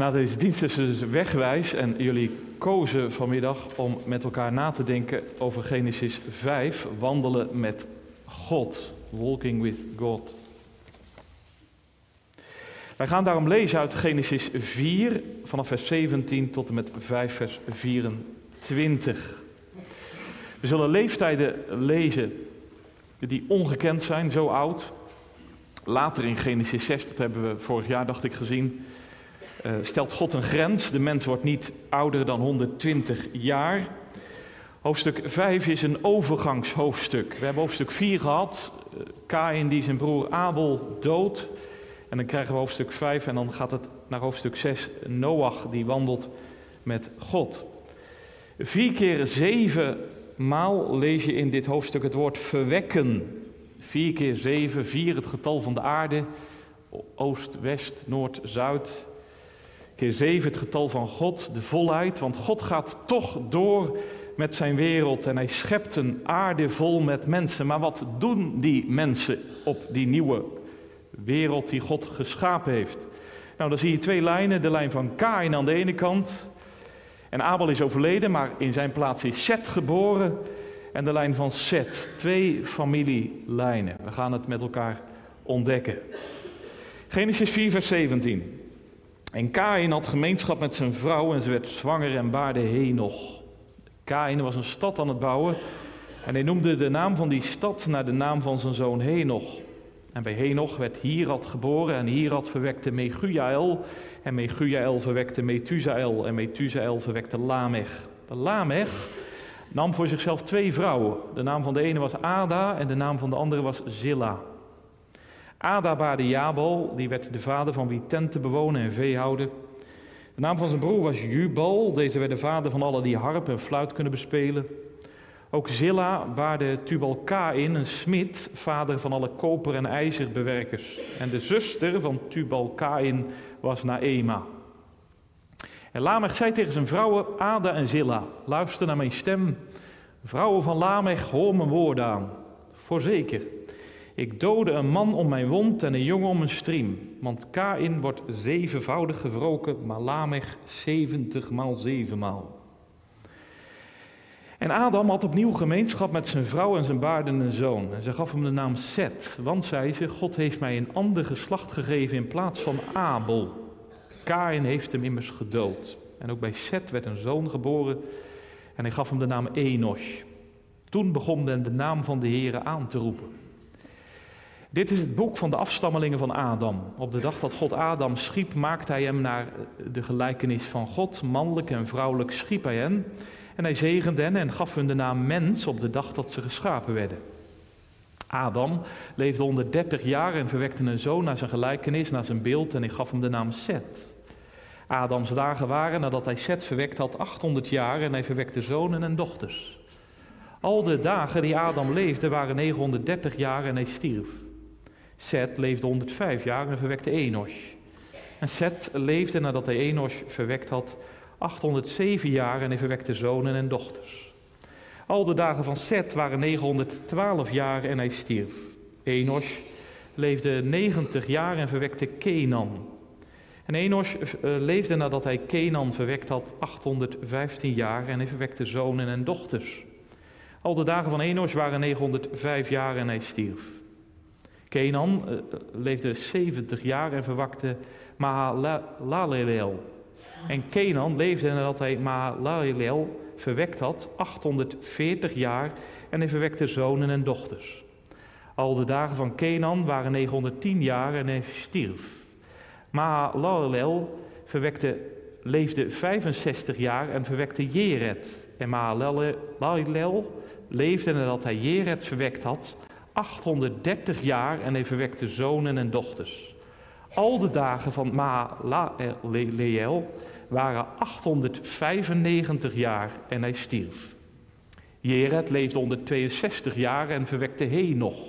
Na deze dienst is dus wegwijs en jullie kozen vanmiddag om met elkaar na te denken over Genesis 5, wandelen met God, walking with God. Wij gaan daarom lezen uit Genesis 4, vanaf vers 17 tot en met 5 vers 24. We zullen leeftijden lezen die ongekend zijn, zo oud. Later in Genesis 6, dat hebben we vorig jaar, dacht ik, gezien, uh, stelt God een grens. De mens wordt niet ouder dan 120 jaar. Hoofdstuk 5 is een overgangshoofdstuk. We hebben hoofdstuk 4 gehad. Uh, Kain die zijn broer Abel doodt. En dan krijgen we hoofdstuk 5 en dan gaat het naar hoofdstuk 6. Noach die wandelt met God. Vier keer zeven maal lees je in dit hoofdstuk het woord verwekken. Vier keer zeven, vier het getal van de aarde. Oost, west, noord, zuid. Keer zeven het getal van God, de volheid. Want God gaat toch door met zijn wereld en hij schept een aarde vol met mensen. Maar wat doen die mensen op die nieuwe wereld die God geschapen heeft? Nou, dan zie je twee lijnen. De lijn van Kain aan de ene kant. En Abel is overleden, maar in zijn plaats is Seth geboren. En de lijn van Seth. Twee familielijnen. We gaan het met elkaar ontdekken. Genesis 4, vers 17. En Kain had gemeenschap met zijn vrouw en ze werd zwanger en baarde Henoch. Kain was een stad aan het bouwen en hij noemde de naam van die stad naar de naam van zijn zoon Henoch. En bij Henoch werd Hierad geboren en Hierad verwekte Megujael en Megujael verwekte Methusael en Methusael verwekte Lamech. Lamech nam voor zichzelf twee vrouwen. De naam van de ene was Ada en de naam van de andere was Zilla. Ada baarde Jabal, die werd de vader van wie tenten bewonen en veehouden. De naam van zijn broer was Jubal, deze werd de vader van alle die harp en fluit kunnen bespelen. Ook Zilla baarde Tubal-Kain, een smid, vader van alle koper- en ijzerbewerkers. En de zuster van Tubal-Kain was Naema. En Lamech zei tegen zijn vrouwen Ada en Zilla, luister naar mijn stem. Vrouwen van Lamech, hoor mijn woorden aan. Voorzeker, ik dode een man om mijn wond en een jongen om een striem. Want Kain wordt zevenvoudig gewroken, maar Lamech zeventig maal zevenmaal. En Adam had opnieuw gemeenschap met zijn vrouw en zijn baardende zoon. En ze gaf hem de naam Seth, want zei ze, God heeft mij een ander geslacht gegeven in plaats van Abel. Kain heeft hem immers gedood. En ook bij Seth werd een zoon geboren en hij gaf hem de naam Enosh. Toen begon men de naam van de Heere aan te roepen. Dit is het boek van de afstammelingen van Adam. Op de dag dat God Adam schiep, maakte hij hem naar de gelijkenis van God. Mannelijk en vrouwelijk schiep hij hen. En hij zegende hen en gaf hun de naam mens op de dag dat ze geschapen werden. Adam leefde 130 jaar en verwekte een zoon naar zijn gelijkenis, naar zijn beeld en hij gaf hem de naam Seth. Adams dagen waren nadat hij Seth verwekt had 800 jaar en hij verwekte zonen en dochters. Al de dagen die Adam leefde waren 930 jaar en hij stierf. Seth leefde 105 jaar en verwekte Enos. En Seth leefde nadat hij Enos verwekt had 807 jaar en hij verwekte zonen en dochters. Al de dagen van Seth waren 912 jaar en hij stierf. Enos leefde 90 jaar en verwekte Kenan. En Enos eh, leefde nadat hij Kenan verwekt had 815 jaar en hij verwekte zonen en dochters. Al de dagen van Enos waren 905 jaar en hij stierf. Kenan uh, leefde 70 jaar en verwakte Mahalaleel. En Kenan leefde nadat hij Mahalaleel verwekt had 840 jaar en hij verwekte zonen en dochters. Al de dagen van Kenan waren 910 jaar en hij stierf. Mahalaleel verwekte, leefde 65 jaar en verwekte Jered. En Mahalaleel leefde nadat hij Jered verwekt had 830 jaar en hij verwekte zonen en dochters. Al de dagen van Mahaleel waren 895 jaar en hij stierf. Jered leefde 162 jaar en verwekte Henoch.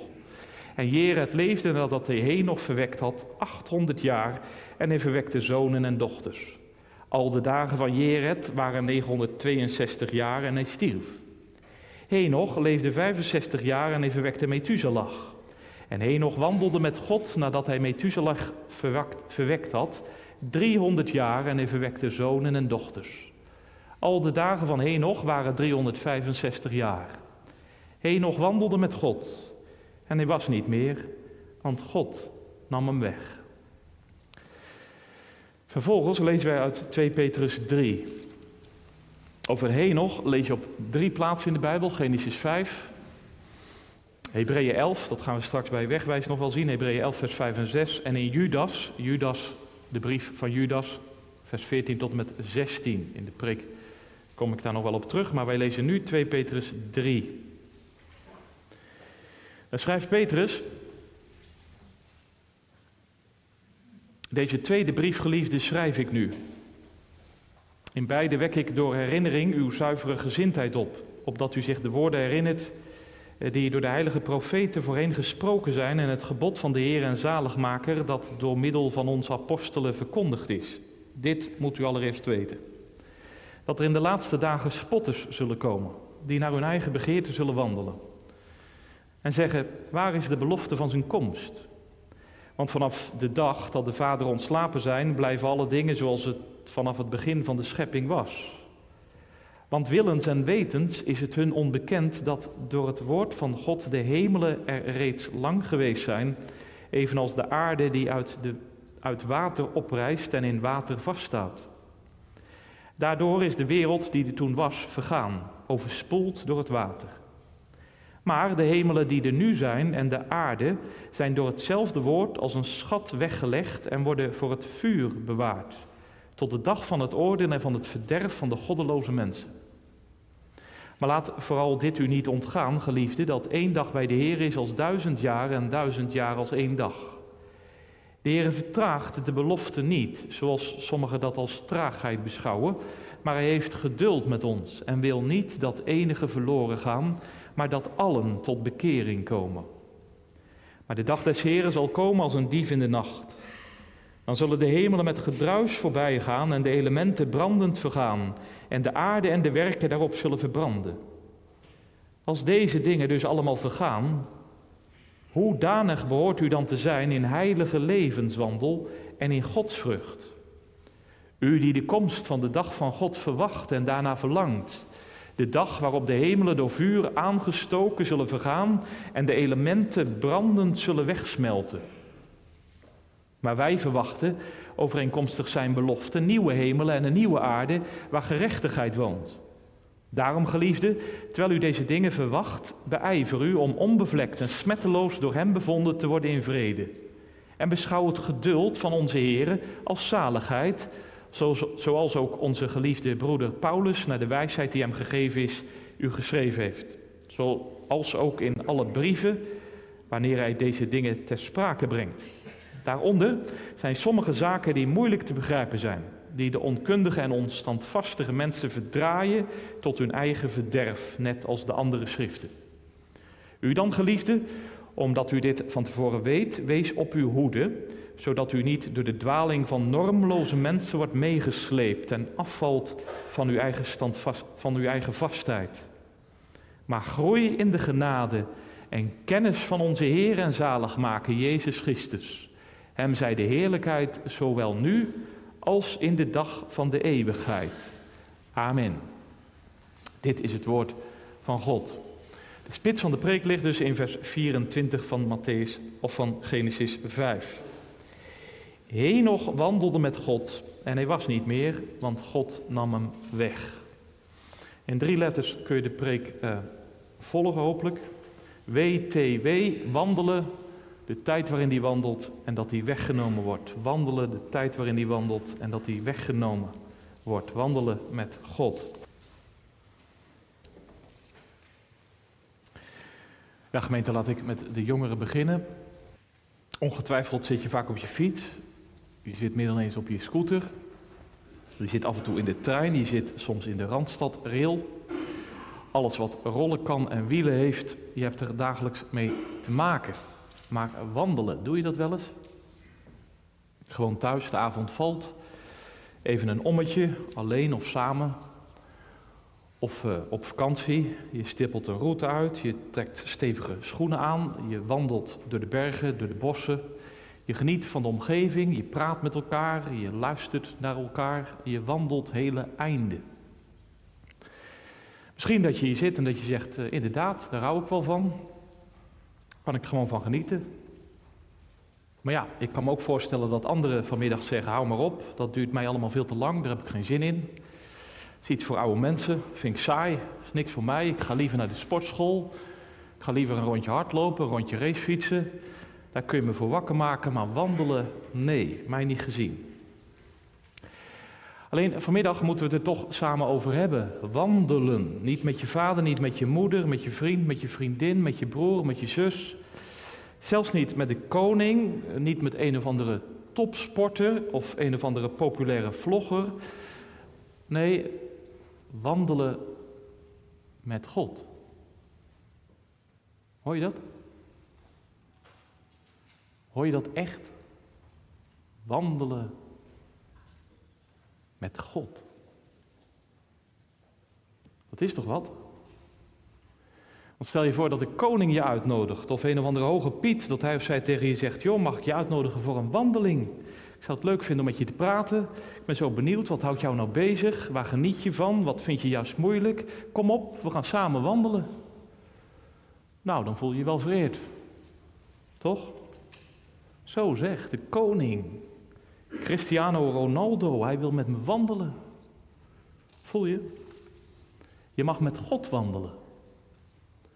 En Jered leefde nadat hij Henoch verwekt had 800 jaar en hij verwekte zonen en dochters. Al de dagen van Jered waren 962 jaar en hij stierf. Henoch leefde 65 jaar en hij verwekte Methuselah. En Henoch wandelde met God nadat hij Methuselah verwekt had, 300 jaar en hij verwekte zonen en dochters. Al de dagen van Henoch waren 365 jaar. Henoch wandelde met God en hij was niet meer, want God nam hem weg. Vervolgens lezen wij uit 2 Petrus 3. Over Henoch lees je op drie plaatsen in de Bijbel, Genesis 5, Hebreeën 11, dat gaan we straks bij wegwijs nog wel zien, Hebreeën 11 vers 5 en 6. En in Judas, Judas, de brief van Judas, vers 14 tot met 16. In de preek kom ik daar nog wel op terug, maar wij lezen nu 2 Petrus 3. Dan schrijft Petrus, deze tweede brief, geliefde, schrijf ik nu. In beide wek ik door herinnering uw zuivere gezindheid op, opdat u zich de woorden herinnert eh, die door de heilige profeten voorheen gesproken zijn en het gebod van de Heer en Zaligmaker dat door middel van onze apostelen verkondigd is. Dit moet u allereerst weten. Dat er in de laatste dagen spotters zullen komen, die naar hun eigen begeerte zullen wandelen. En zeggen, waar is de belofte van zijn komst? Want vanaf de dag dat de Vader ontslapen zijn, blijven alle dingen zoals het vanaf het begin van de schepping was. Want willens en wetens is het hun onbekend dat door het woord van God de hemelen er reeds lang geweest zijn, evenals de aarde die uit, de, uit water oprijst en in water vaststaat. Daardoor is de wereld die er toen was vergaan, overspoeld door het water. Maar de hemelen die er nu zijn en de aarde zijn door hetzelfde woord als een schat weggelegd en worden voor het vuur bewaard, tot de dag van het oordeel en van het verderf van de goddeloze mensen. Maar laat vooral dit u niet ontgaan, geliefde, dat één dag bij de Heer is als duizend jaar en duizend jaar als één dag. De Heer vertraagt de belofte niet, zoals sommigen dat als traagheid beschouwen, maar hij heeft geduld met ons en wil niet dat enige verloren gaan, maar dat allen tot bekering komen. Maar de dag des Heren zal komen als een dief in de nacht. Dan zullen de hemelen met gedruis voorbij gaan en de elementen brandend vergaan en de aarde en de werken daarop zullen verbranden. Als deze dingen dus allemaal vergaan, hoe danig behoort u dan te zijn in heilige levenswandel en in godsvrucht? U die de komst van de dag van God verwacht en daarna verlangt. De dag waarop de hemelen door vuur aangestoken zullen vergaan en de elementen brandend zullen wegsmelten. Maar wij verwachten, overeenkomstig zijn belofte, nieuwe hemelen en een nieuwe aarde waar gerechtigheid woont. Daarom, geliefde, terwijl u deze dingen verwacht, beijver u om onbevlekt en smetteloos door hem bevonden te worden in vrede. En beschouw het geduld van onze Heer als zaligheid, zoals ook onze geliefde broeder Paulus naar de wijsheid die hem gegeven is, u geschreven heeft. Zoals ook in alle brieven, wanneer hij deze dingen ter sprake brengt. Daaronder zijn sommige zaken die moeilijk te begrijpen zijn, die de onkundige en onstandvastige mensen verdraaien tot hun eigen verderf, net als de andere schriften. U dan, geliefde, omdat u dit van tevoren weet, wees op uw hoede, zodat u niet door de dwaling van normloze mensen wordt meegesleept en afvalt van uw eigen, standvast, van uw eigen vastheid. Maar groei in de genade en kennis van onze Heer en zaligmaker Jezus Christus. Hem zij de heerlijkheid zowel nu als in de dag van de eeuwigheid. Amen. Dit is het woord van God. De spits van de preek ligt dus in vers 24 van Matthäus of van Genesis 5. Henoch wandelde met God en hij was niet meer, want God nam hem weg. In drie letters kun je de preek uh, volgen hopelijk. WTW, wandelen de tijd waarin hij wandelt en dat hij weggenomen wordt. Wandelen, de tijd waarin hij wandelt en dat hij weggenomen wordt. Wandelen met God. Ja, gemeente, laat ik met de jongeren beginnen. Ongetwijfeld zit je vaak op je fiets. Je zit dan eens op je scooter. Je zit af en toe in de trein. Je zit soms in de Randstad rail. Alles wat rollen kan en wielen heeft, je hebt er dagelijks mee te maken. Maar wandelen, doe je dat wel eens? Gewoon thuis, de avond valt. Even een ommetje, alleen of samen. Of uh, op vakantie, je stippelt een route uit, je trekt stevige schoenen aan, je wandelt door de bergen, door de bossen. Je geniet van de omgeving, je praat met elkaar, je luistert naar elkaar, je wandelt hele einden. Misschien dat je hier zit en dat je zegt, uh, inderdaad, daar hou ik wel van. Kan ik gewoon van genieten. Maar ja, ik kan me ook voorstellen dat anderen vanmiddag zeggen, hou maar op, dat duurt mij allemaal veel te lang, daar heb ik geen zin in. Het is iets voor oude mensen, vind ik saai, is niks voor mij. Ik ga liever naar de sportschool, ik ga liever een rondje hardlopen, een rondje racefietsen. Daar kun je me voor wakker maken, maar wandelen, nee, mij niet gezien. Alleen vanmiddag moeten we het er toch samen over hebben. Wandelen. Niet met je vader, niet met je moeder, met je vriend, met je vriendin, met je broer, met je zus. Zelfs niet met de koning, niet met een of andere topsporter of een of andere populaire vlogger. Nee, wandelen met God. Hoor je dat? Hoor je dat echt? Wandelen met God. Dat is toch wat? Want stel je voor dat de koning je uitnodigt, of een of andere hoge Piet, dat hij of zij tegen je zegt: Joh, mag ik je uitnodigen voor een wandeling? Ik zou het leuk vinden om met je te praten. Ik ben zo benieuwd, wat houdt jou nou bezig? Waar geniet je van? Wat vind je juist moeilijk? Kom op, we gaan samen wandelen. Nou, dan voel je je wel vereerd. Toch? Zo zegt de koning. Cristiano Ronaldo, hij wil met me wandelen. Voel je? Je mag met God wandelen.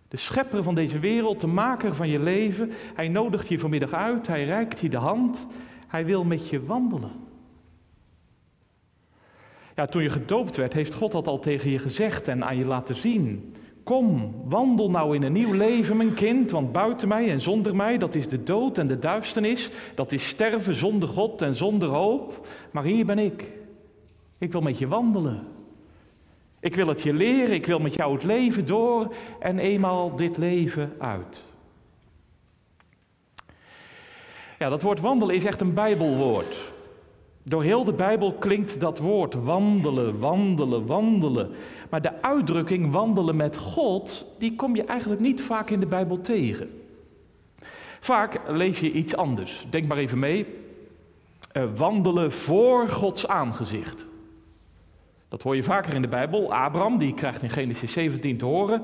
De schepper van deze wereld, de maker van je leven, hij nodigt je vanmiddag uit, hij reikt je de hand, hij wil met je wandelen. Ja, toen je gedoopt werd, heeft God dat al tegen je gezegd en aan je laten zien. Kom, wandel nou in een nieuw leven, mijn kind, want buiten mij en zonder mij, dat is de dood en de duisternis, dat is sterven zonder God en zonder hoop. Maar hier ben ik. Ik wil met je wandelen. Ik wil het je leren, ik wil met jou het leven door en eenmaal dit leven uit. Ja, dat woord wandelen is echt een Bijbelwoord. Door heel de Bijbel klinkt dat woord wandelen, wandelen, wandelen. Maar de uitdrukking wandelen met God, die kom je eigenlijk niet vaak in de Bijbel tegen. Vaak lees je iets anders. Denk maar even mee. Uh, wandelen voor Gods aangezicht. Dat hoor je vaker in de Bijbel. Abraham, die krijgt in Genesis 17 te horen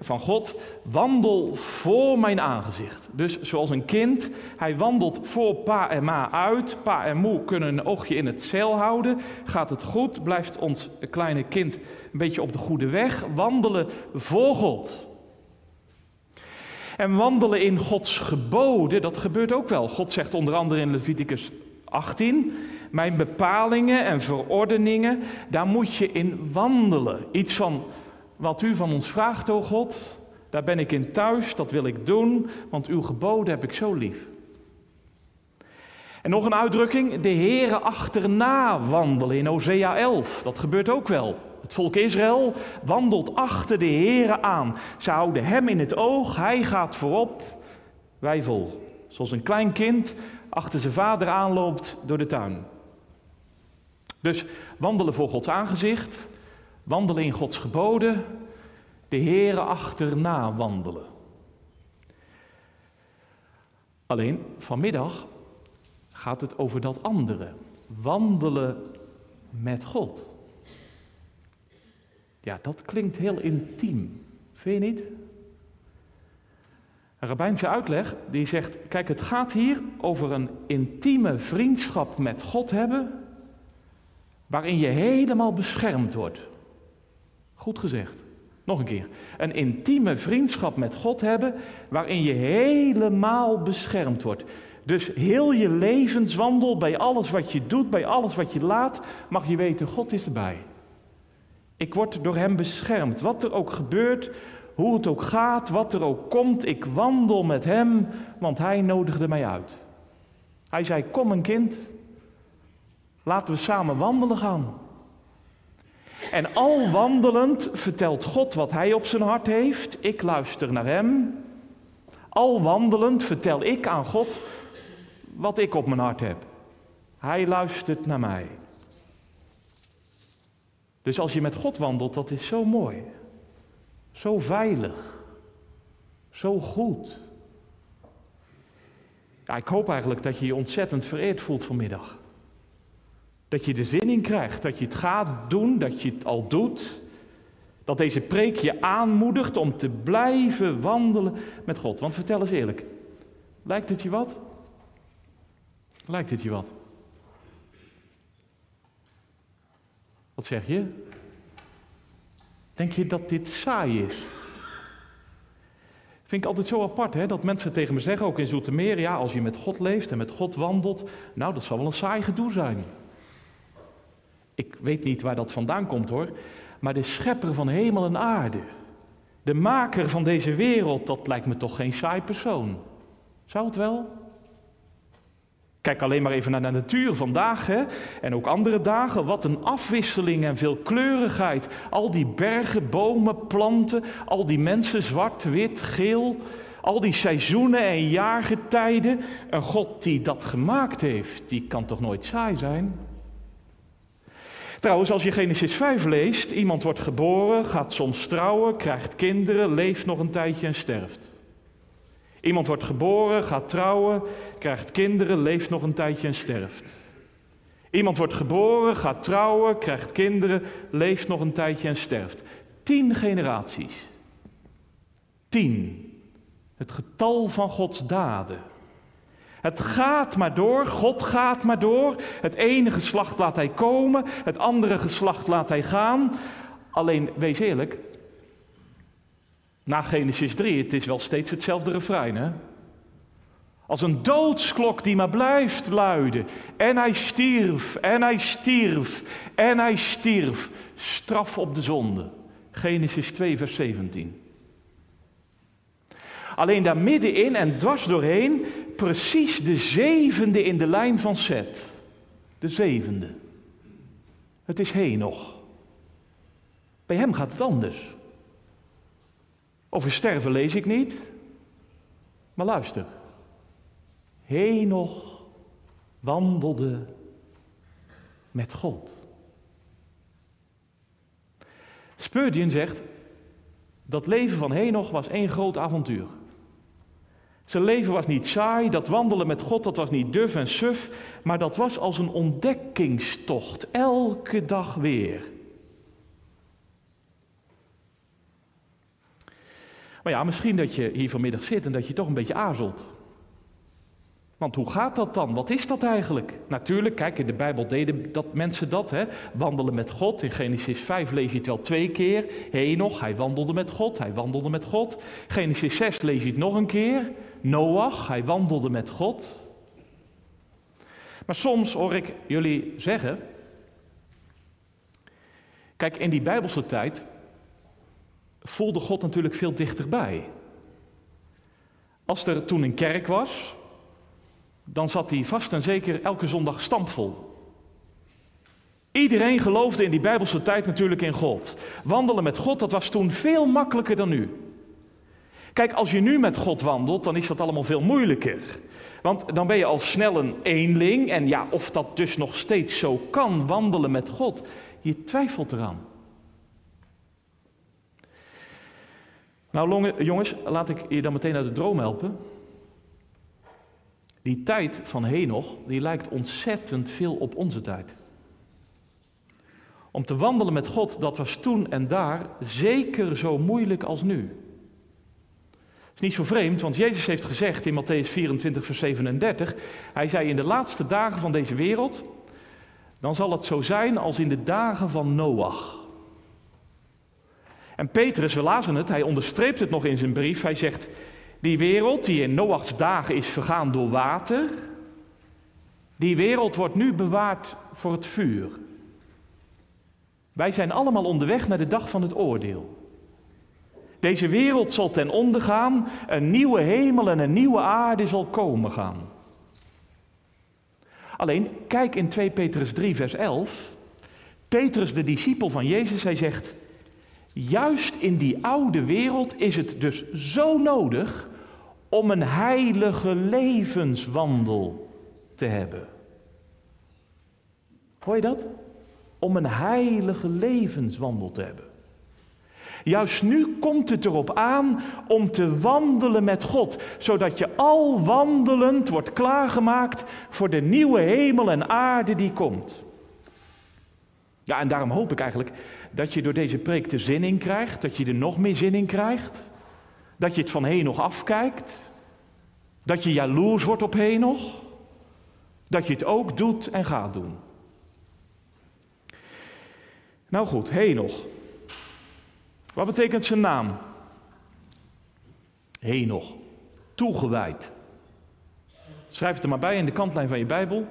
van God, wandel voor mijn aangezicht. Dus zoals een kind, hij wandelt voor pa en ma uit. Pa en moe kunnen een oogje in het zeil houden. Gaat het goed? Blijft ons kleine kind een beetje op de goede weg? Wandelen voor God. En wandelen in Gods geboden, dat gebeurt ook wel. God zegt onder andere in Leviticus 18, mijn bepalingen en verordeningen, daar moet je in wandelen. Iets van wat u van ons vraagt, o God, daar ben ik in thuis, dat wil ik doen, want uw geboden heb ik zo lief. En nog een uitdrukking, de Heere achterna wandelen in Hosea 11. Dat gebeurt ook wel. Het volk Israël wandelt achter de Heere aan. Ze houden hem in het oog, hij gaat voorop, wij vol. Zoals een klein kind achter zijn vader aanloopt door de tuin. Dus wandelen voor Gods aangezicht, wandelen in Gods geboden, de Heere achterna wandelen. Alleen vanmiddag gaat het over dat andere, wandelen met God. Ja, dat klinkt heel intiem, vind je niet? Een rabbijnse uitleg die zegt, kijk het gaat hier over een intieme vriendschap met God hebben, waarin je helemaal beschermd wordt. Goed gezegd. Nog een keer. Een intieme vriendschap met God hebben, waarin je helemaal beschermd wordt. Dus heel je levenswandel, bij alles wat je doet, bij alles wat je laat, mag je weten, God is erbij. Ik word door Hem beschermd. Wat er ook gebeurt, hoe het ook gaat, wat er ook komt, ik wandel met Hem, want Hij nodigde mij uit. Hij zei, kom een kind, laten we samen wandelen gaan. En al wandelend vertelt God wat Hij op zijn hart heeft, ik luister naar Hem. Al wandelend vertel ik aan God wat ik op mijn hart heb. Hij luistert naar mij. Dus als je met God wandelt, dat is zo mooi. Zo veilig. Zo goed. Ja, ik hoop eigenlijk dat je je ontzettend vereerd voelt vanmiddag. Dat je er zin in krijgt, dat je het gaat doen, dat je het al doet. Dat deze preek je aanmoedigt om te blijven wandelen met God. Want vertel eens eerlijk, lijkt het je wat? Lijkt het je wat? Wat zeg je? Denk je dat dit saai is? Vind ik altijd zo apart, hè? dat mensen tegen me zeggen, ook in Zoetermeer, ja, als je met God leeft en met God wandelt, nou, dat zal wel een saai gedoe zijn. Ik weet niet waar dat vandaan komt hoor, maar de schepper van hemel en aarde, de maker van deze wereld, dat lijkt me toch geen saai persoon. Zou het wel? Kijk alleen maar even naar de natuur vandaag hè? en ook andere dagen. Wat een afwisseling en veelkleurigheid. Al die bergen, bomen, planten, al die mensen, zwart, wit, geel. Al die seizoenen en jaargetijden. Een God die dat gemaakt heeft, die kan toch nooit saai zijn? Trouwens, als je Genesis 5 leest, iemand wordt geboren, gaat soms trouwen, krijgt kinderen, leeft nog een tijdje en sterft. Iemand wordt geboren, gaat trouwen, krijgt kinderen, leeft nog een tijdje en sterft. Iemand wordt geboren, gaat trouwen, krijgt kinderen, leeft nog een tijdje en sterft. Tien generaties. Tien. Het getal van Gods daden. Het gaat maar door, God gaat maar door. Het ene geslacht laat hij komen, het andere geslacht laat hij gaan. Alleen, wees eerlijk, na Genesis 3, het is wel steeds hetzelfde refrein, hè? Als een doodsklok die maar blijft luiden. En hij stierf, en hij stierf, en hij stierf. Straf op de zonde. Genesis 2, vers 17. Alleen daar middenin en dwars doorheen, precies de zevende in de lijn van Zet. De zevende. Het is Henoch. Bij hem gaat het anders. Over sterven lees ik niet. Maar luister. Henoch wandelde met God. Spurgeon zegt, dat leven van Henoch was één groot avontuur. Zijn leven was niet saai, dat wandelen met God, dat was niet duf en suf, maar dat was als een ontdekkingstocht, elke dag weer. Maar ja, misschien dat je hier vanmiddag zit en dat je toch een beetje aarzelt. Want hoe gaat dat dan? Wat is dat eigenlijk? Natuurlijk, kijk, in de Bijbel deden dat mensen dat, hè? wandelen met God. In Genesis 5 lees je het wel twee keer. Henoch, hij wandelde met God, hij wandelde met God. Genesis 6 lees je het nog een keer. Noach, hij wandelde met God. Maar soms hoor ik jullie zeggen, kijk, in die Bijbelse tijd voelde God natuurlijk veel dichterbij. Als er toen een kerk was, dan zat hij vast en zeker elke zondag stampvol. Iedereen geloofde in die Bijbelse tijd natuurlijk in God. Wandelen met God, dat was toen veel makkelijker dan nu. Kijk, als je nu met God wandelt, dan is dat allemaal veel moeilijker. Want dan ben je al snel een eenling. En ja, of dat dus nog steeds zo kan, wandelen met God, je twijfelt eraan. Nou, jongens, laat ik je dan meteen uit de droom helpen. Die tijd van Henoch, die lijkt ontzettend veel op onze tijd. Om te wandelen met God, dat was toen en daar zeker zo moeilijk als nu. Is niet zo vreemd, want Jezus heeft gezegd in Matthäus 24, vers 37, hij zei in de laatste dagen van deze wereld, dan zal het zo zijn als in de dagen van Noach. En Petrus, we lazen het, hij onderstreept het nog in zijn brief. Hij zegt, die wereld die in Noachs dagen is vergaan door water, die wereld wordt nu bewaard voor het vuur. Wij zijn allemaal onderweg naar de dag van het oordeel. Deze wereld zal ten onder gaan, een nieuwe hemel en een nieuwe aarde zal komen gaan. Alleen, kijk in 2 Petrus 3, vers 11. Petrus, de discipel van Jezus, hij zegt, Juist in die oude wereld is het dus zo nodig om een heilige levenswandel te hebben. Hoor je dat? om een heilige levenswandel te hebben. Juist nu komt het erop aan om te wandelen met God, zodat je al wandelend wordt klaargemaakt voor de nieuwe hemel en aarde die komt. Ja, en daarom hoop ik eigenlijk dat je door deze preek de zin in krijgt, dat je er nog meer zin in krijgt, dat je het van Henoch afkijkt, dat je jaloers wordt op Henoch, dat je het ook doet en gaat doen. Nou goed, Henoch. Wat betekent zijn naam? Henoch, toegewijd. Schrijf het er maar bij in de kantlijn van je Bijbel.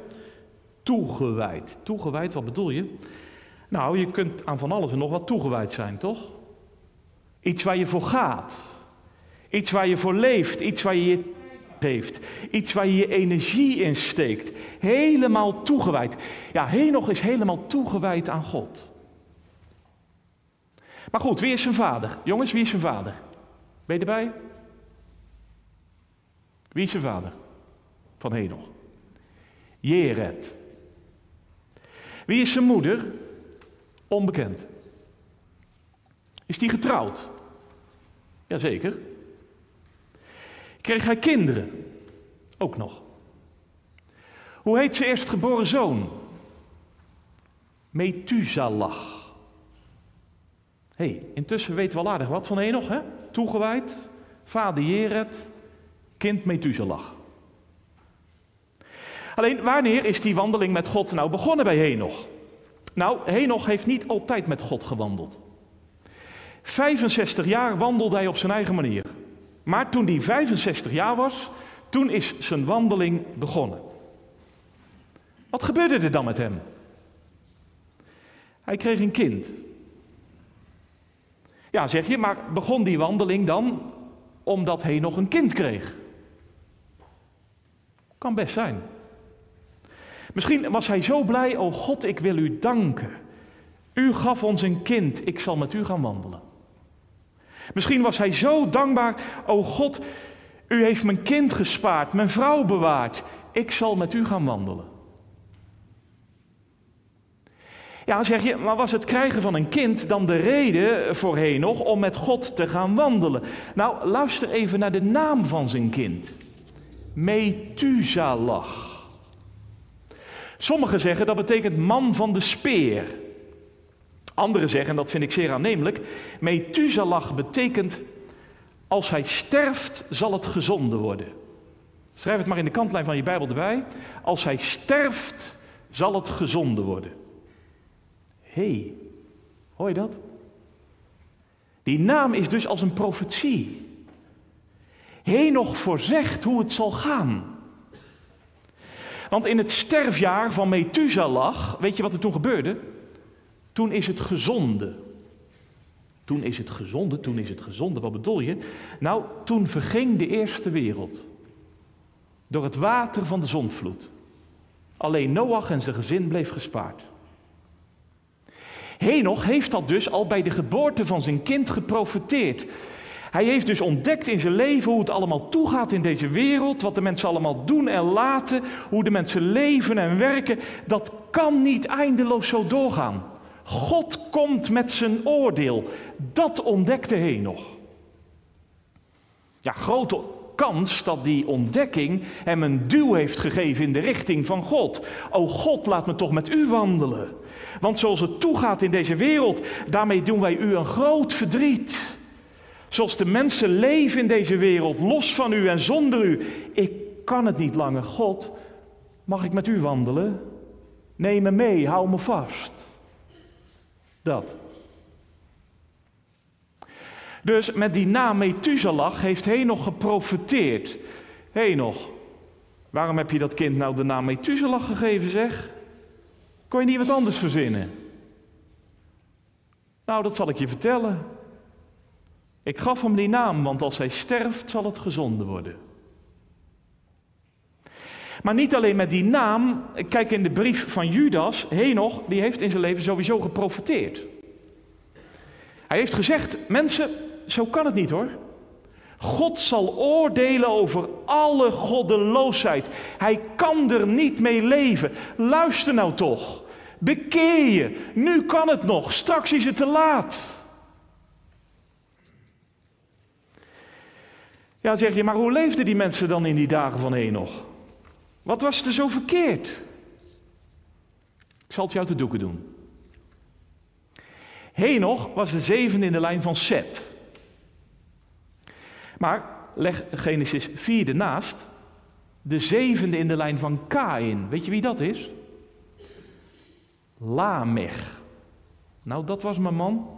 Toegewijd. Toegewijd, wat bedoel je? Nou, je kunt aan van alles en nog wat toegewijd zijn, toch? Iets waar je voor gaat. Iets waar je voor leeft. Iets waar je je geeft. Iets waar je je energie in steekt. Helemaal toegewijd. Ja, Henoch is helemaal toegewijd aan God. Maar goed, wie is zijn vader? Jongens, wie is zijn vader? Ben je erbij? Wie is zijn vader? Van Henoch. Jered. Wie is zijn moeder? Onbekend. Is die getrouwd? Jazeker. Kreeg hij kinderen? Ook nog. Hoe heet zijn eerstgeboren zoon? Methuselah hey, intussen weten we al aardig wat van Enoch, hè? Toegewijd, vader Jered, kind Methuselah. Alleen, wanneer is die wandeling met God nou begonnen bij Henoch? Nou, Henoch heeft niet altijd met God gewandeld. 65 jaar wandelde hij op zijn eigen manier. Maar toen hij 65 jaar was, toen is zijn wandeling begonnen. Wat gebeurde er dan met hem? Hij kreeg een kind. Ja, zeg je, maar begon die wandeling dan omdat hij nog een kind kreeg? Kan best zijn. Misschien was hij zo blij, oh God, ik wil u danken. U gaf ons een kind, ik zal met u gaan wandelen. Misschien was hij zo dankbaar, oh God, u heeft mijn kind gespaard, mijn vrouw bewaard, ik zal met u gaan wandelen. Ja, zeg je, maar was het krijgen van een kind dan de reden voor Henoch om met God te gaan wandelen? Nou, luister even naar de naam van zijn kind. Methuselah. Sommigen zeggen dat betekent man van de speer. Anderen zeggen, en dat vind ik zeer aannemelijk, Methuselah betekent als hij sterft zal het gezonden worden. Schrijf het maar in de kantlijn van je Bijbel erbij. Als hij sterft zal het gezonden worden hey, hoor je dat? Die naam is dus als een profetie. nog voorzegt hoe het zal gaan. Want in het sterfjaar van Methuselah, weet je wat er toen gebeurde? Toen is het gezonde. Toen is het gezonde, toen is het gezonde. Wat bedoel je? Nou, toen verging de eerste wereld. Door het water van de zondvloed. Alleen Noach en zijn gezin bleef gespaard. Henoch heeft dat dus al bij de geboorte van zijn kind geprofeteerd. Hij heeft dus ontdekt in zijn leven hoe het allemaal toegaat in deze wereld, wat de mensen allemaal doen en laten, hoe de mensen leven en werken. Dat kan niet eindeloos zo doorgaan. God komt met zijn oordeel. Dat ontdekte Henoch. Ja, grote kans dat die ontdekking hem een duw heeft gegeven in de richting van God. O God, laat me toch met u wandelen. Want zoals het toegaat in deze wereld, daarmee doen wij u een groot verdriet. Zoals de mensen leven in deze wereld, los van u en zonder u. Ik kan het niet langer. God, mag ik met u wandelen? Neem me mee, hou me vast. Dat. Dus met die naam Methuselah heeft Henoch geprofeteerd. Henoch, waarom heb je dat kind nou de naam Methuselah gegeven, zeg? Kon je niet wat anders verzinnen? Nou, dat zal ik je vertellen. Ik gaf hem die naam, want als hij sterft, zal het gezonden worden. Maar niet alleen met die naam. Kijk in de brief van Judas. Henoch, die heeft in zijn leven sowieso geprofeteerd. Hij heeft gezegd: Mensen, zo kan het niet hoor. God zal oordelen over alle goddeloosheid. Hij kan er niet mee leven. Luister nou toch. Bekeer je. Nu kan het nog. Straks is het te laat. Ja, zeg je, maar hoe leefden die mensen dan in die dagen van Henoch? Wat was er zo verkeerd? Ik zal het jou te doeken doen. Henoch was de zevende in de lijn van Seth. Maar leg Genesis 4 ernaast. De zevende in de lijn van Kain. Weet je wie dat is? Lamech. Nou, dat was mijn man.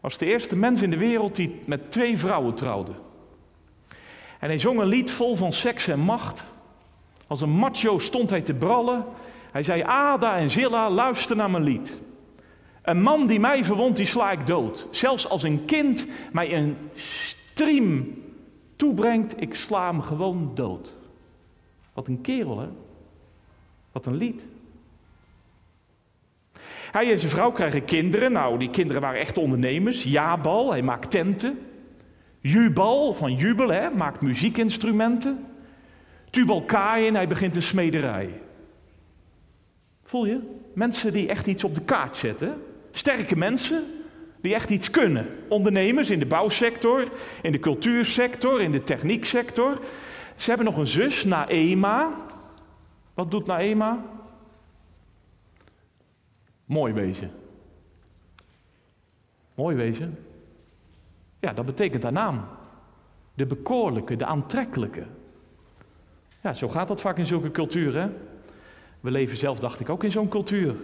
Was de eerste mens in de wereld die met twee vrouwen trouwde. En hij zong een lied vol van seks en macht. Als een macho stond hij te brallen. Hij zei: Ada en Zilla, luister naar mijn lied. Een man die mij verwondt, die sla ik dood. Zelfs als een kind mij een toebrengt, ik sla hem gewoon dood. Wat een kerel, hè? Wat een lied. Hij en zijn vrouw krijgen kinderen. Nou, die kinderen waren echt ondernemers. Jabal, hij maakt tenten. Jubal, van jubel, hè, maakt muziekinstrumenten. Tubal Kain, hij begint een smederij. Voel je? Mensen die echt iets op de kaart zetten. Sterke mensen die echt iets kunnen. Ondernemers in de bouwsector, in de cultuursector, in de technieksector. Ze hebben nog een zus, Naema. Wat doet Naema? Mooi wezen. Mooi wezen. Ja, dat betekent haar naam. De bekoorlijke, de aantrekkelijke. Ja, zo gaat dat vaak in zulke culturen. We leven zelf, dacht ik, ook in zo'n cultuur.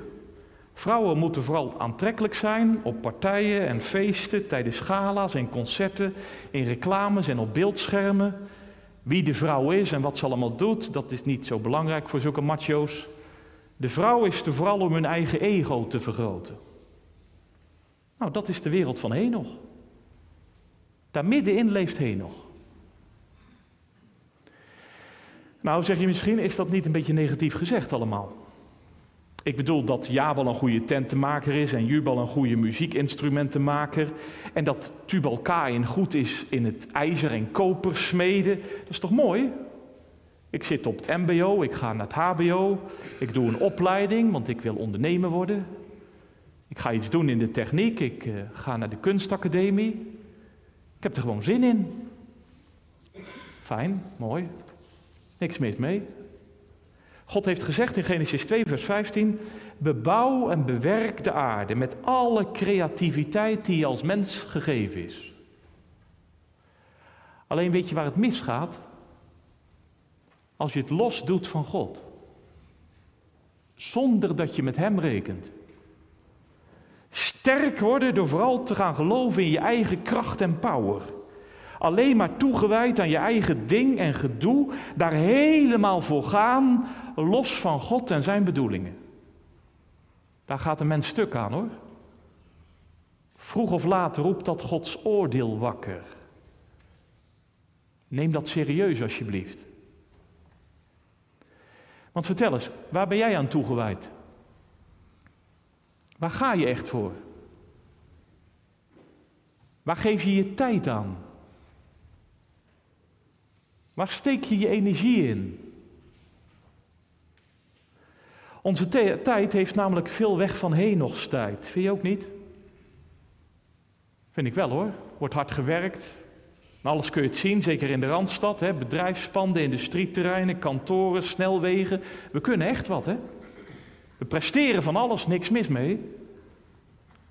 Vrouwen moeten vooral aantrekkelijk zijn op partijen en feesten, tijdens gala's en concerten, in reclames en op beeldschermen. Wie de vrouw is en wat ze allemaal doet, dat is niet zo belangrijk voor zulke macho's. De vrouw is er vooral om hun eigen ego te vergroten. Nou, dat is de wereld van Henoch. Daar middenin leeft Henoch. Nou, zeg je misschien, is dat niet een beetje negatief gezegd allemaal? Ik bedoel dat Jabal een goede tentenmaker is en Jubal een goede muziekinstrumentenmaker. En dat Tubal Kain goed is in het ijzer en koper smeden. Dat is toch mooi? Ik zit op het MBO, ik ga naar het HBO, ik doe een opleiding, want ik wil ondernemer worden. Ik ga iets doen in de techniek, ik uh, ga naar de kunstacademie. Ik heb er gewoon zin in. Fijn, mooi. Niks mis mee. God heeft gezegd in Genesis 2, vers 15: Bebouw en bewerk de aarde met alle creativiteit die je als mens gegeven is. Alleen weet je waar het misgaat? Als je het los doet van God. Zonder dat je met Hem rekent. Sterk worden door vooral te gaan geloven in je eigen kracht en power. Alleen maar toegewijd aan je eigen ding en gedoe, daar helemaal voor gaan, los van God en zijn bedoelingen. Daar gaat een mens stuk aan hoor. Vroeg of laat roept dat Gods oordeel wakker. Neem dat serieus alsjeblieft. Want vertel eens, waar ben jij aan toegewijd? Waar ga je echt voor? Waar geef je je tijd aan? Waar steek je je energie in? Onze tijd heeft namelijk veel weg van Henochs tijd. Vind je ook niet? Vind ik wel hoor. Wordt hard gewerkt. alles kun je het zien, zeker in de Randstad. Hè? Bedrijfspanden, industrieterreinen, kantoren, snelwegen. We kunnen echt wat hè. We presteren van alles, niks mis mee.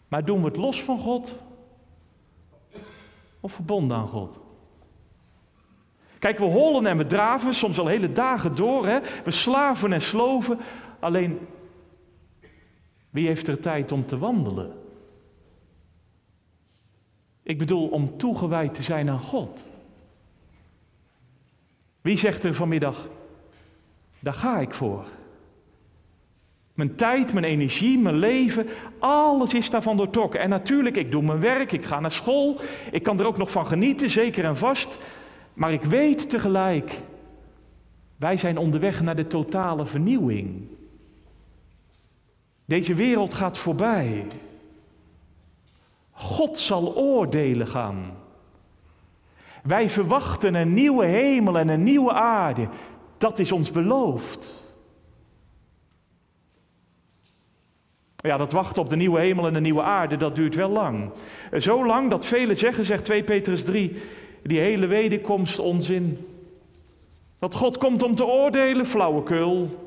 Maar doen we het los van God? Of verbonden aan God? Kijk, we hollen en we draven, soms al hele dagen door. Hè? We slaven en sloven. Alleen, wie heeft er tijd om te wandelen? Ik bedoel, om toegewijd te zijn aan God. Wie zegt er vanmiddag, daar ga ik voor. Mijn tijd, mijn energie, mijn leven, alles is daarvan doortrokken. En natuurlijk, ik doe mijn werk, ik ga naar school, ik kan er ook nog van genieten, zeker en vast. Maar ik weet tegelijk, wij zijn onderweg naar de totale vernieuwing. Deze wereld gaat voorbij. God zal oordelen gaan. Wij verwachten een nieuwe hemel en een nieuwe aarde. Dat is ons beloofd. Ja, dat wachten op de nieuwe hemel en de nieuwe aarde, dat duurt wel lang. Zo lang dat velen zeggen, zegt 2 Petrus 3, die hele wederkomst onzin. Dat God komt om te oordelen, flauwekul.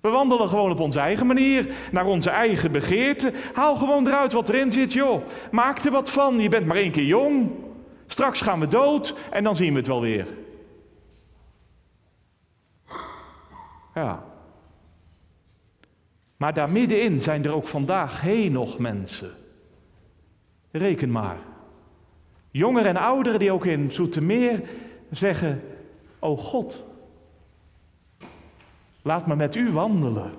We wandelen gewoon op onze eigen manier, naar onze eigen begeerte. Haal gewoon eruit wat erin zit, joh. Maak er wat van, je bent maar één keer jong. Straks gaan we dood en dan zien we het wel weer. Ja. Maar daar middenin zijn er ook vandaag heen nog mensen. Reken maar. Jongeren en ouderen die ook in Zoetermeer zeggen: O God, laat me met u wandelen.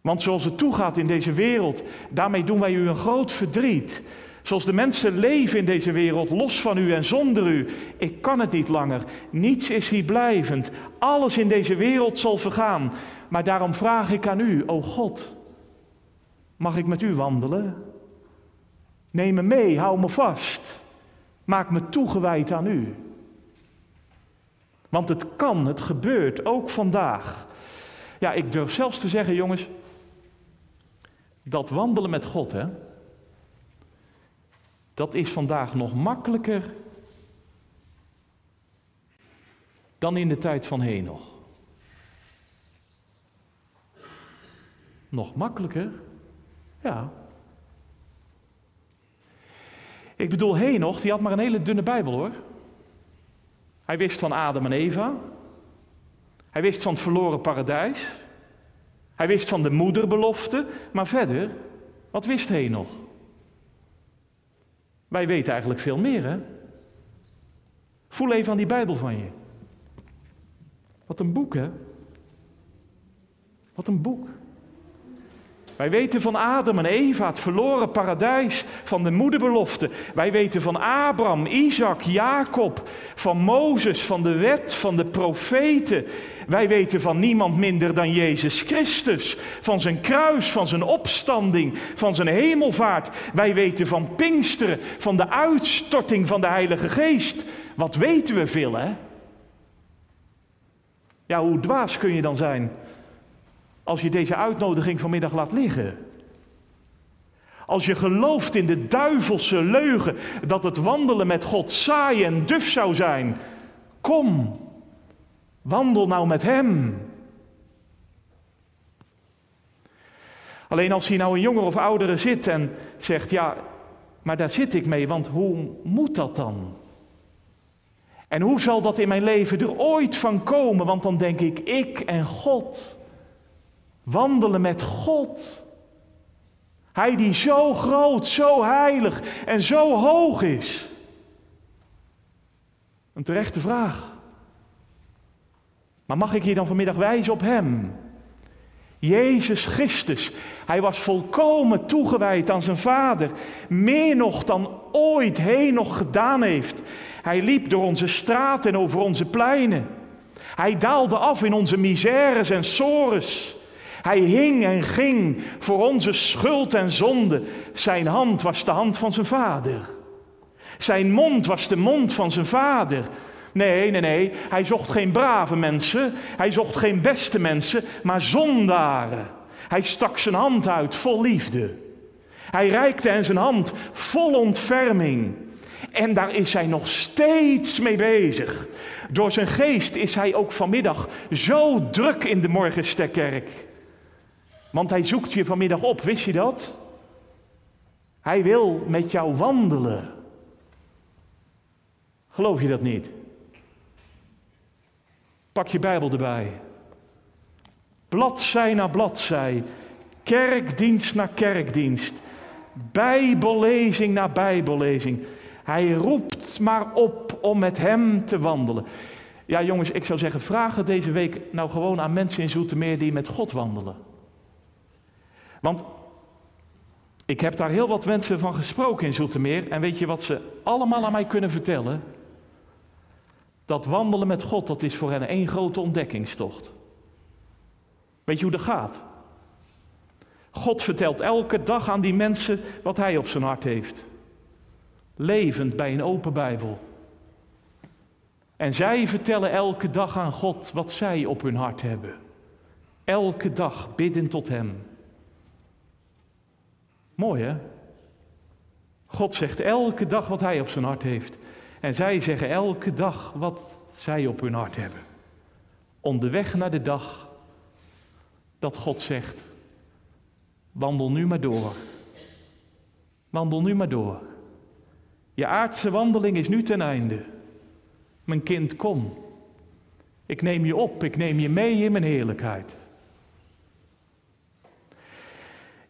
Want zoals het toegaat in deze wereld, daarmee doen wij u een groot verdriet. Zoals de mensen leven in deze wereld, los van u en zonder u. Ik kan het niet langer. Niets is hier blijvend. Alles in deze wereld zal vergaan. Maar daarom vraag ik aan u, o God, mag ik met u wandelen? Neem me mee, hou me vast. Maak me toegewijd aan u. Want het kan, het gebeurt, ook vandaag. Ja, ik durf zelfs te zeggen, jongens, dat wandelen met God, hè, dat is vandaag nog makkelijker dan in de tijd van Henoch. Nog makkelijker? Ja. Ik bedoel, Henoch, die had maar een hele dunne Bijbel hoor. Hij wist van Adam en Eva. Hij wist van het verloren paradijs. Hij wist van de moederbelofte. Maar verder, wat wist Henoch? Wij weten eigenlijk veel meer, hè? Voel even aan die Bijbel van je. Wat een boek, hè? Wat een boek. Wij weten van Adam en Eva, het verloren paradijs, van de moederbelofte. Wij weten van Abraham, Isaac, Jacob, van Mozes, van de wet, van de profeten. Wij weten van niemand minder dan Jezus Christus, van zijn kruis, van zijn opstanding, van zijn hemelvaart. Wij weten van Pinksteren, van de uitstorting van de Heilige Geest. Wat weten we veel, hè? Ja, hoe dwaas kun je dan zijn als je deze uitnodiging vanmiddag laat liggen. Als je gelooft in de duivelse leugen dat het wandelen met God saai en duf zou zijn. Kom, wandel nou met Hem. Alleen als hier nou een jonger of oudere zit en zegt, ja, maar daar zit ik mee, want hoe moet dat dan? En hoe zal dat in mijn leven er ooit van komen? Want dan denk ik, ik en God. Wandelen met God. Hij die zo groot, zo heilig en zo hoog is. Een terechte vraag. Maar mag ik hier dan vanmiddag wijzen op Hem? Jezus Christus. Hij was volkomen toegewijd aan zijn Vader. Meer nog dan ooit heen nog gedaan heeft. Hij liep door onze straten en over onze pleinen. Hij daalde af in onze misères en sores. Hij hing en ging voor onze schuld en zonde. Zijn hand was de hand van zijn vader. Zijn mond was de mond van zijn vader. Nee, nee, nee. Hij zocht geen brave mensen. Hij zocht geen beste mensen, maar zondaren. Hij stak zijn hand uit vol liefde. Hij reikte hen zijn hand vol ontferming. En daar is hij nog steeds mee bezig. Door zijn geest is hij ook vanmiddag zo druk in de Morgenstekkerk. Want hij zoekt je vanmiddag op, wist je dat? Hij wil met jou wandelen. Geloof je dat niet? Pak je Bijbel erbij. Bladzij na bladzij. Kerkdienst na kerkdienst. Bijbellezing na bijbellezing. Hij roept maar op om met hem te wandelen. Ja, jongens, ik zou zeggen, vraag het deze week nou gewoon aan mensen in Zoetermeer die met God wandelen. Want ik heb daar heel wat mensen van gesproken in Zoetermeer. En weet je wat ze allemaal aan mij kunnen vertellen? Dat wandelen met God, dat is voor hen één grote ontdekkingstocht. Weet je hoe dat gaat? God vertelt elke dag aan die mensen wat hij op zijn hart heeft. Levend bij een open Bijbel. En zij vertellen elke dag aan God wat zij op hun hart hebben. Elke dag bidden tot Hem. Mooi hè? God zegt elke dag wat Hij op zijn hart heeft. En zij zeggen elke dag wat zij op hun hart hebben. Onderweg naar de dag dat God zegt: wandel nu maar door. Wandel nu maar door. Je aardse wandeling is nu ten einde. Mijn kind, kom. Ik neem je op, ik neem je mee in mijn heerlijkheid.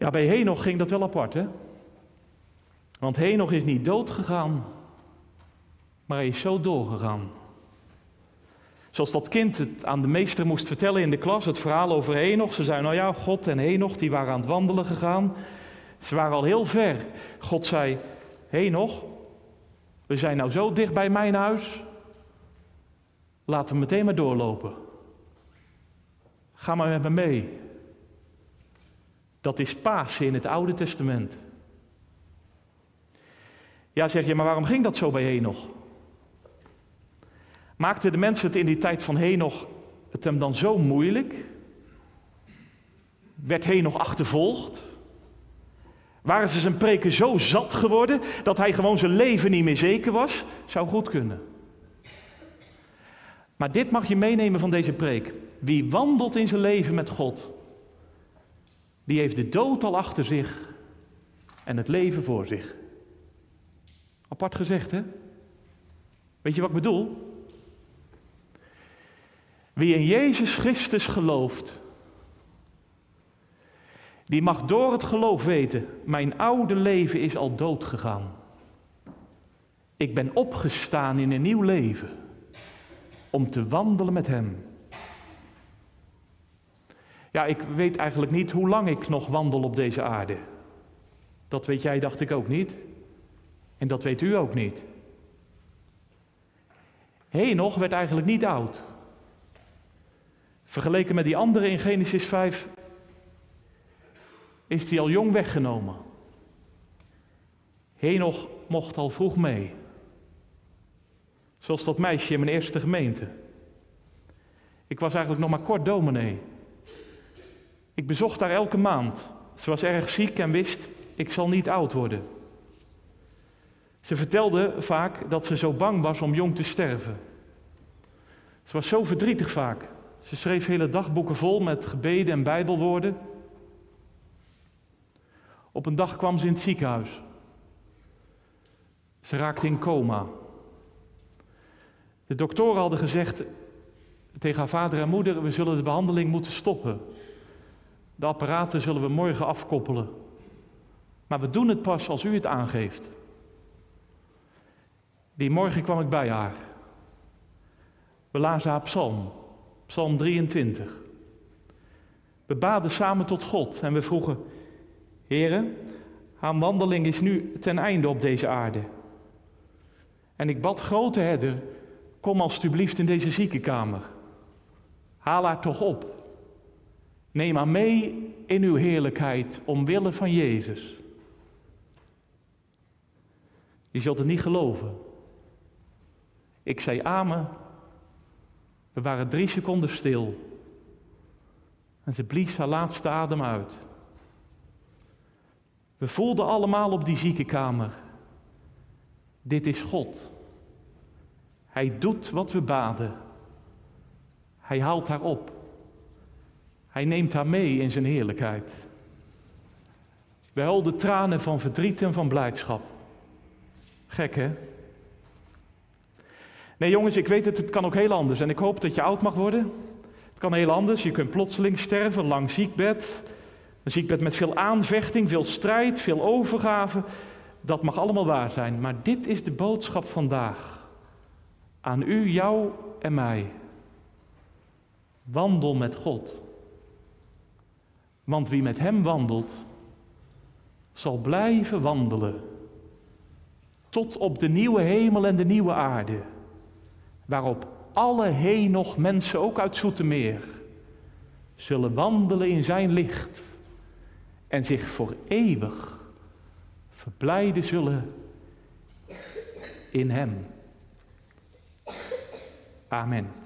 Ja, bij Henoch ging dat wel apart, hè? Want Henoch is niet dood gegaan, maar hij is zo doorgegaan. Zoals dat kind het aan de meester moest vertellen in de klas, het verhaal over Henoch. Ze zei, nou ja, God en Henoch, die waren aan het wandelen gegaan. Ze waren al heel ver. God zei, Henoch, we zijn nou zo dicht bij mijn huis. Laten we meteen maar doorlopen. Ga maar met me mee. Dat is Pasen in het Oude Testament. Ja, zeg je, maar waarom ging dat zo bij Henoch? Maakten de mensen het in die tijd van Henoch het hem dan zo moeilijk? Werd Henoch achtervolgd? Waren ze zijn preken zo zat geworden dat hij gewoon zijn leven niet meer zeker was? Zou goed kunnen. Maar dit mag je meenemen van deze preek. Wie wandelt in zijn leven met God, die heeft de dood al achter zich en het leven voor zich. Apart gezegd, hè? Weet je wat ik bedoel? Wie in Jezus Christus gelooft, die mag door het geloof weten, mijn oude leven is al dood gegaan. Ik ben opgestaan in een nieuw leven om te wandelen met Hem. Ja, ik weet eigenlijk niet hoe lang ik nog wandel op deze aarde. Dat weet jij, dacht ik ook niet. En dat weet u ook niet. Henoch werd eigenlijk niet oud. Vergeleken met die andere in Genesis 5 is hij al jong weggenomen. Henoch mocht al vroeg mee. Zoals dat meisje in mijn eerste gemeente. Ik was eigenlijk nog maar kort dominee. Ik bezocht haar elke maand. Ze was erg ziek en wist, ik zal niet oud worden. Ze vertelde vaak dat ze zo bang was om jong te sterven. Ze was zo verdrietig vaak. Ze schreef hele dagboeken vol met gebeden en bijbelwoorden. Op een dag kwam ze in het ziekenhuis. Ze raakte in coma. De doktoren hadden gezegd tegen haar vader en moeder: we zullen de behandeling moeten stoppen. De apparaten zullen we morgen afkoppelen. Maar we doen het pas als u het aangeeft. Die morgen kwam ik bij haar. We lazen haar psalm, psalm 23. We baden samen tot God en we vroegen, Heren, haar wandeling is nu ten einde op deze aarde. En ik bad grote herder, kom alstublieft in deze ziekenkamer. Haal haar toch op. Neem haar mee in uw heerlijkheid omwille van Jezus. Je zult het niet geloven. Ik zei amen. We waren drie seconden stil. En ze blies haar laatste adem uit. We voelden allemaal op die ziekenkamer. Dit is God. Hij doet wat we baden. Hij haalt haar op. Hij neemt haar mee in zijn heerlijkheid. We huilden tranen van verdriet en van blijdschap. Gek hè? Nee jongens, ik weet het, het kan ook heel anders. En ik hoop dat je oud mag worden. Het kan heel anders. Je kunt plotseling sterven, lang ziekbed. Een ziekbed met veel aanvechting, veel strijd, veel overgave. Dat mag allemaal waar zijn. Maar dit is de boodschap vandaag. Aan u, jou en mij. Wandel met God. Want wie met Hem wandelt, zal blijven wandelen. Tot op de nieuwe hemel en de nieuwe aarde. Waarop alle heen nog mensen, ook uit Zoetermeer, zullen wandelen in Zijn licht. En zich voor eeuwig verblijden zullen in Hem. Amen.